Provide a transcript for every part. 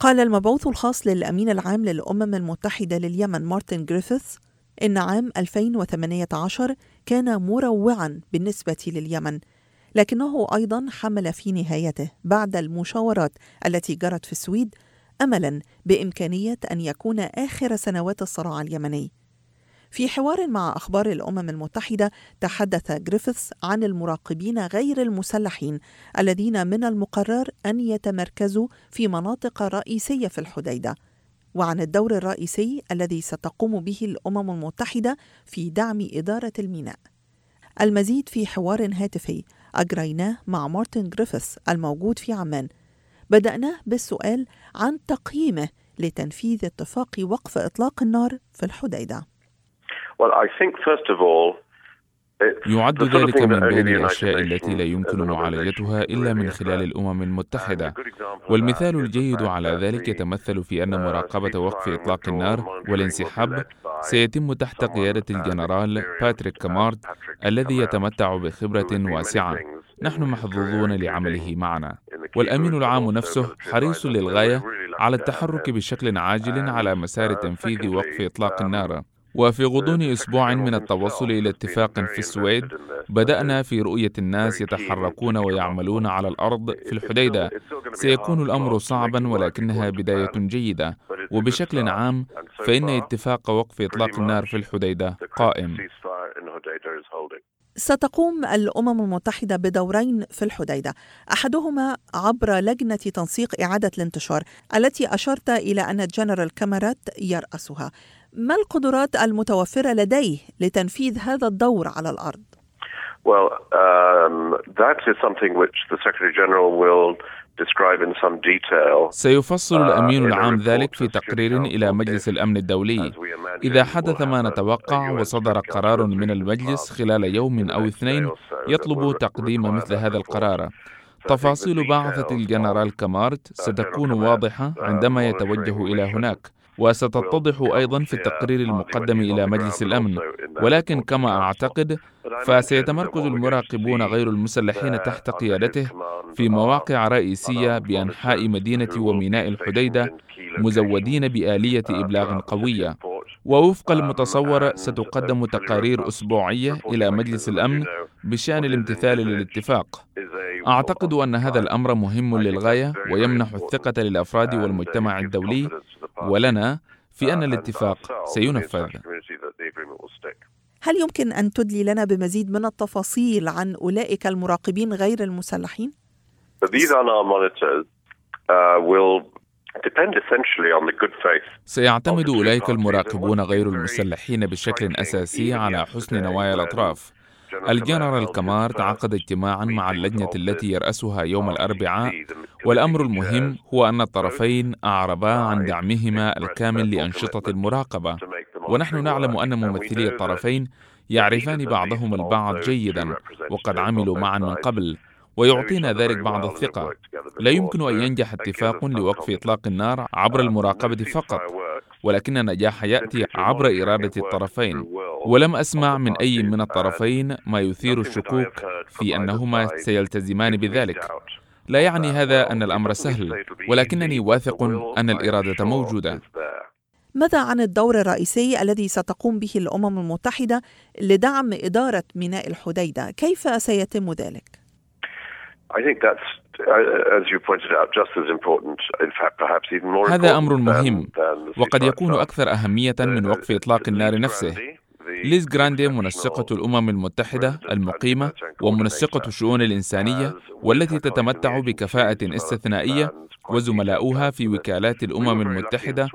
قال المبعوث الخاص للأمين العام للأمم المتحدة لليمن مارتن جريفيث إن عام 2018 كان مروعا بالنسبة لليمن لكنه أيضا حمل في نهايته بعد المشاورات التي جرت في السويد أملا بإمكانية أن يكون آخر سنوات الصراع اليمني. في حوار مع أخبار الأمم المتحدة تحدث جريفيث عن المراقبين غير المسلحين الذين من المقرر أن يتمركزوا في مناطق رئيسية في الحديدة. وعن الدور الرئيسي الذي ستقوم به الأمم المتحدة في دعم إدارة الميناء. المزيد في حوار هاتفي أجريناه مع مارتن جريفيث الموجود في عمان. بدأناه بالسؤال عن تقييمه لتنفيذ اتفاق وقف إطلاق النار في الحديدة. Well, I think first of all يعد ذلك من بين الأشياء التي لا يمكن معالجتها إلا من خلال الأمم المتحدة. والمثال الجيد على ذلك يتمثل في أن مراقبة وقف إطلاق النار والانسحاب سيتم تحت قيادة الجنرال باتريك كامارد الذي يتمتع بخبرة واسعة. نحن محظوظون لعمله معنا. والأمين العام نفسه حريص للغاية على التحرك بشكل عاجل على مسار تنفيذ وقف إطلاق النار. وفي غضون أسبوع من التوصل إلى اتفاق في السويد بدأنا في رؤية الناس يتحركون ويعملون على الأرض في الحديدة. سيكون الأمر صعبا ولكنها بداية جيدة. وبشكل عام فإن اتفاق وقف إطلاق النار في الحديدة قائم. ستقوم الأمم المتحدة بدورين في الحديدة أحدهما عبر لجنة تنسيق إعادة الانتشار التي أشرت إلى أن الجنرال كاميرات يرأسها. ما القدرات المتوفرة لديه لتنفيذ هذا الدور على الأرض؟ Well, um, that is something which the Secretary General will سيفصل الأمين العام ذلك في تقرير إلى مجلس الأمن الدولي. إذا حدث ما نتوقع وصدر قرار من المجلس خلال يوم أو اثنين يطلب تقديم مثل هذا القرار. تفاصيل بعثة الجنرال كامارت ستكون واضحة عندما يتوجه إلى هناك. وستتضح أيضا في التقرير المقدم إلى مجلس الأمن. ولكن كما أعتقد فسيتمركز المراقبون غير المسلحين تحت قيادته في مواقع رئيسية بأنحاء مدينة وميناء الحديدة مزودين بآلية إبلاغ قوية. ووفق المتصور ستقدم تقارير أسبوعية إلى مجلس الأمن بشأن الامتثال للاتفاق. أعتقد أن هذا الأمر مهم للغاية ويمنح الثقة للأفراد والمجتمع الدولي ولنا في أن الاتفاق سينفذ. هل يمكن أن تدلي لنا بمزيد من التفاصيل عن أولئك المراقبين غير المسلحين؟ سيعتمد أولئك المراقبون غير المسلحين بشكل أساسي على حسن نوايا الأطراف. الجنرال كمار تعقد اجتماعا مع اللجنة التي يرأسها يوم الأربعاء. والأمر المهم هو أن الطرفين أعربا عن دعمهما الكامل لأنشطة المراقبة. ونحن نعلم أن ممثلي الطرفين يعرفان بعضهم البعض جيدا وقد عملوا معا من قبل. ويعطينا ذلك بعض الثقة. لا يمكن أن ينجح اتفاق لوقف إطلاق النار عبر المراقبة فقط. ولكن النجاح يأتي عبر إرادة الطرفين. ولم أسمع من أي من الطرفين ما يثير الشكوك في أنهما سيلتزمان بذلك. لا يعني هذا أن الأمر سهل ولكنني واثق أن الإرادة موجودة. ماذا عن الدور الرئيسي الذي ستقوم به الأمم المتحدة لدعم إدارة ميناء الحديدة؟ كيف سيتم ذلك؟ هذا أمر مهم. وقد يكون أكثر أهمية من وقف إطلاق النار نفسه. ليز جراندي منسقة الأمم المتحدة المقيمة ومنسقة الشؤون الإنسانية والتي تتمتع بكفاءة استثنائية وزملاؤها في وكالات الأمم المتحدة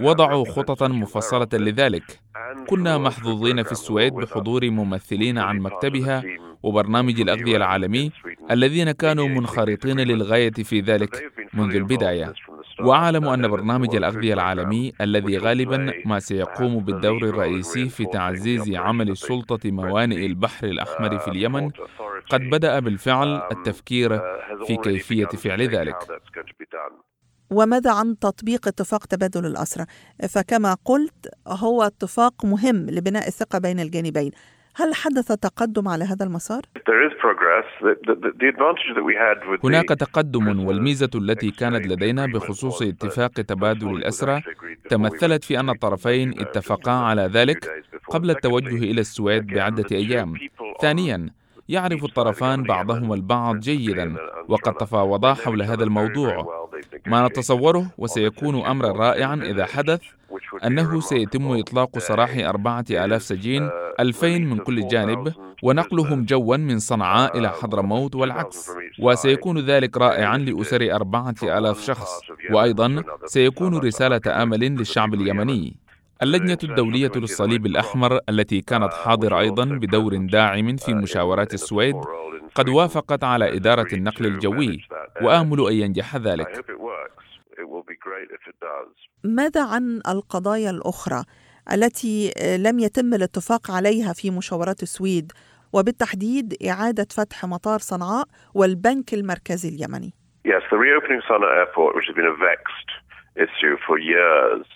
وضعوا خططا مفصلة لذلك. كنا محظوظين في السويد بحضور ممثلين عن مكتبها وبرنامج الأغذية العالمي الذين كانوا منخرطين للغاية في ذلك منذ البداية. وأعلم أن برنامج الأغذية العالمي الذي غالبا ما سيقوم بالدور الرئيسي في تعزيز عمل سلطة موانئ البحر الأحمر في اليمن. قد بدأ بالفعل التفكير في كيفية فعل ذلك. وماذا عن تطبيق اتفاق تبادل الأسرى؟ فكما قلت هو اتفاق مهم لبناء الثقة بين الجانبين. هل حدث تقدم على هذا المسار؟ هناك تقدم والميزة التي كانت لدينا بخصوص اتفاق تبادل الأسرى تمثلت في أن الطرفين اتفقا على ذلك قبل التوجه إلى السويد بعدة أيام. ثانيا يعرف الطرفان بعضهما البعض جيدا وقد تفاوضا حول هذا الموضوع ما نتصوره وسيكون أمرا رائعا إذا حدث أنه سيتم إطلاق سراح أربعة آلاف سجين ألفين من كل جانب ونقلهم جوا من صنعاء إلى حضرموت والعكس. وسيكون ذلك رائعا لأسر أربعة آلاف شخص. وأيضا سيكون رسالة أمل للشعب اليمني. اللجنة الدولية للصليب الأحمر التي كانت حاضرة أيضا بدور داعم في مشاورات السويد قد وافقت على إدارة النقل الجوي وآمل أن ينجح ذلك. ماذا عن القضايا الأخرى التي لم يتم الاتفاق عليها في مشاورات السويد وبالتحديد إعادة فتح مطار صنعاء والبنك المركزي اليمني؟ Yes, the reopening Sana'a airport, which has been a vexed issue for years,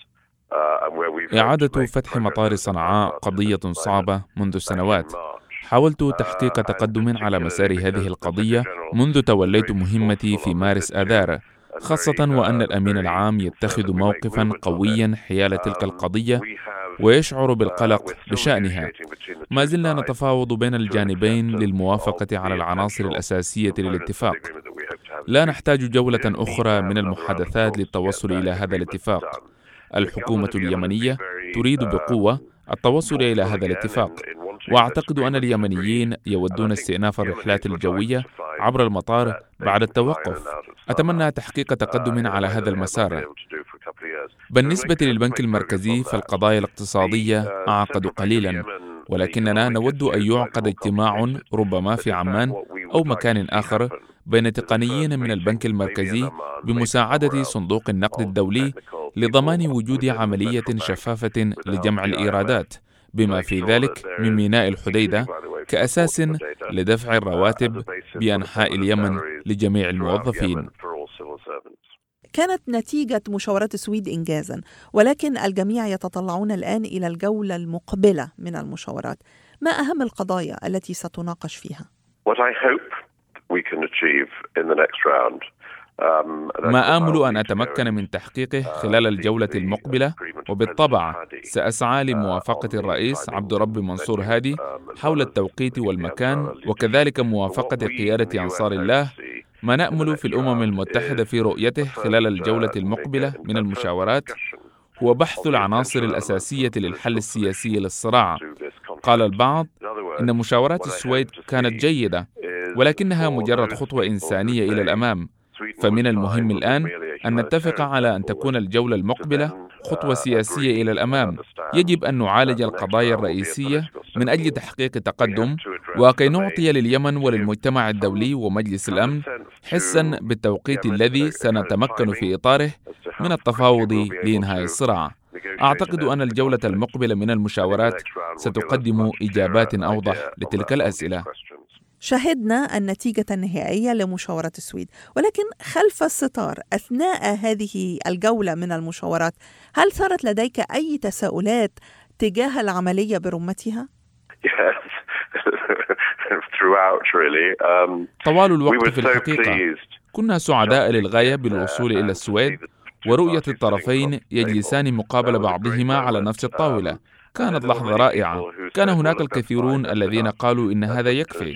إعادة فتح مطار صنعاء قضية صعبة منذ سنوات حاولت تحقيق تقدم على مسار هذه القضية منذ توليت مهمتي في مارس آذار. خاصة وأن الأمين العام يتخذ موقفا قويا حيال تلك القضية ويشعر بالقلق بشأنها. ما زلنا نتفاوض بين الجانبين للموافقة على العناصر الأساسية للاتفاق. لا نحتاج جولة أخرى من المحادثات للتوصل إلى هذا الاتفاق. الحكومة اليمنية تريد بقوة التوصل إلى هذا الاتفاق. وأعتقد أن اليمنيين يودون استئناف الرحلات الجوية عبر المطار بعد التوقف. أتمنى تحقيق تقدم على هذا المسار. بالنسبة للبنك المركزي فالقضايا الاقتصادية أعقد قليلا ولكننا نود أن يعقد اجتماع ربما في عمان أو مكان آخر بين تقنيين من البنك المركزي بمساعدة صندوق النقد الدولي لضمان وجود عملية شفافة لجمع الإيرادات. بما في ذلك من ميناء الحديدة كأساس لدفع الرواتب بأنحاء اليمن لجميع الموظفين. كانت نتيجة مشاورات السويد إنجازا ولكن الجميع يتطلعون الآن إلى الجولة المقبلة من المشاورات. ما أهم القضايا التي ستناقش فيها؟ What I hope we can achieve in the next round ما آمل أن أتمكن من تحقيقه خلال الجولة المقبلة وبالطبع سأسعى لموافقة الرئيس عبد رب منصور هادي حول التوقيت والمكان وكذلك موافقة قيادة أنصار الله ما نأمل في الأمم المتحدة في رؤيته خلال الجولة المقبلة من المشاورات هو بحث العناصر الأساسية للحل السياسي للصراع. قال البعض إن مشاورات السويد كانت جيدة ولكنها مجرد خطوة إنسانية إلى الأمام. فمن المهم الآن أن نتفق على أن تكون الجولة المقبلة خطوة سياسية إلى الأمام. يجب أن نعالج القضايا الرئيسية من أجل تحقيق تقدم وكي نعطي لليمن وللمجتمع الدولي ومجلس الأمن حسا بالتوقيت الذي سنتمكن في إطاره من التفاوض لإنهاء الصراع. أعتقد أن الجولة المقبلة من المشاورات ستقدم إجابات أوضح لتلك الأسئلة. شهدنا النتيجة النهائية لمشاورة السويد. ولكن خلف الستار أثناء هذه الجولة من المشاورات هل صارت لديك أي تساؤلات تجاه العملية برمتها؟ طوال الوقت في الحقيقة كنا سعداء للغاية بالوصول إلى السويد ورؤية الطرفين يجلسان مقابل بعضهما على نفس الطاولة. كانت لحظة رائعة. كان هناك الكثيرون الذين قالوا إن هذا يكفي.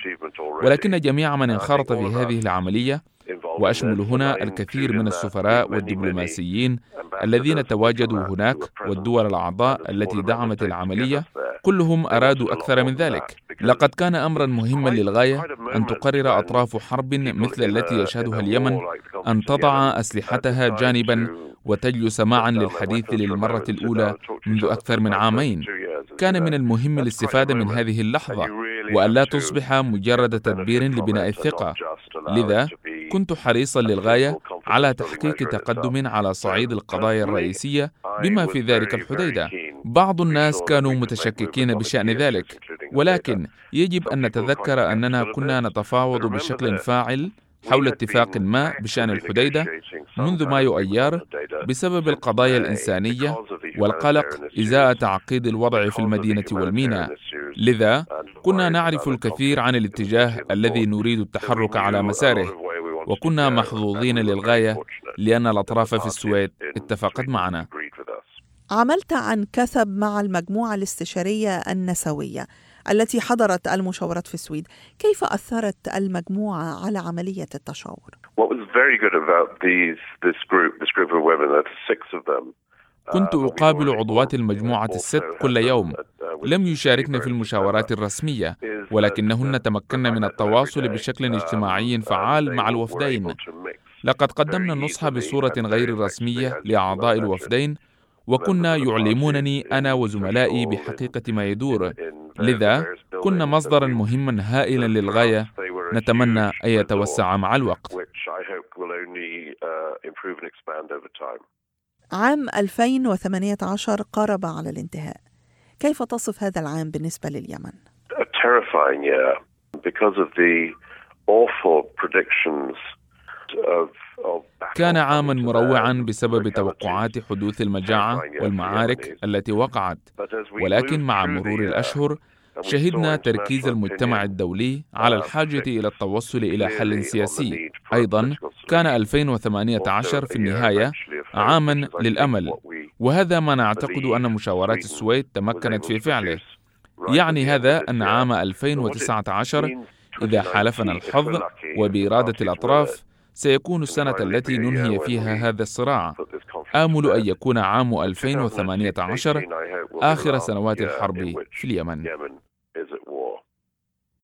ولكن جميع من انخرط في هذه العملية وأشمل هنا الكثير من السفراء والدبلوماسيين الذين تواجدوا هناك والدول الأعضاء التي دعمت العملية كلهم أرادوا أكثر من ذلك. لقد كان أمرا مهما للغاية أن تقرر أطراف حرب مثل التي يشهدها اليمن أن تضع أسلحتها جانبا وتجلس معا للحديث للمرة الأولى منذ أكثر من عامين. كان من المهم الاستفادة من هذه اللحظة وألا تصبح مجرد تدبير لبناء الثقة. لذا كنت حريصا للغاية على تحقيق تقدم على صعيد القضايا الرئيسية بما في ذلك الحديدة. بعض الناس كانوا متشككين بشأن ذلك. ولكن يجب أن نتذكر أننا كنا نتفاوض بشكل فاعل حول اتفاق ما بشأن الحديدة منذ مايو أيار بسبب القضايا الإنسانية والقلق إزاء تعقيد الوضع في المدينة والميناء. لذا كنا نعرف الكثير عن الاتجاه الذي نريد التحرك على مساره. وكنا محظوظين للغاية لأن الأطراف في السويد اتفقت معنا. عملت عن كثب مع المجموعة الاستشارية النسوية. التي حضرت المشاورات في السويد. كيف أثرت المجموعة على عملية التشاور؟ كنت أقابل عضوات المجموعة الست كل يوم. لم يشاركن في المشاورات الرسمية ولكنهن تمكن من التواصل بشكل اجتماعي فعال مع الوفدين. لقد قدمنا النصح بصورة غير رسمية لأعضاء الوفدين وكنا يعلمونني أنا وزملائي بحقيقة ما يدور. لذا كنا مصدرا مهما هائلا للغاية. نتمنى أن يتوسع مع الوقت. عام 2018 قارب على الانتهاء. كيف تصف هذا العام بالنسبة لليمن؟ كان عاما مروعا بسبب توقعات حدوث المجاعة والمعارك التي وقعت. ولكن مع مرور الأشهر شهدنا تركيز المجتمع الدولي على الحاجة إلى التوصل إلى حل سياسي. أيضا كان 2018 في النهاية عاما للأمل. وهذا ما نعتقد أن مشاورات السويد تمكنت في فعله. يعني هذا أن عام 2019 إذا حالفنا الحظ وبإرادة الأطراف سيكون السنة التي ننهي فيها هذا الصراع. آمل أن يكون عام 2018 آخر سنوات الحرب في اليمن.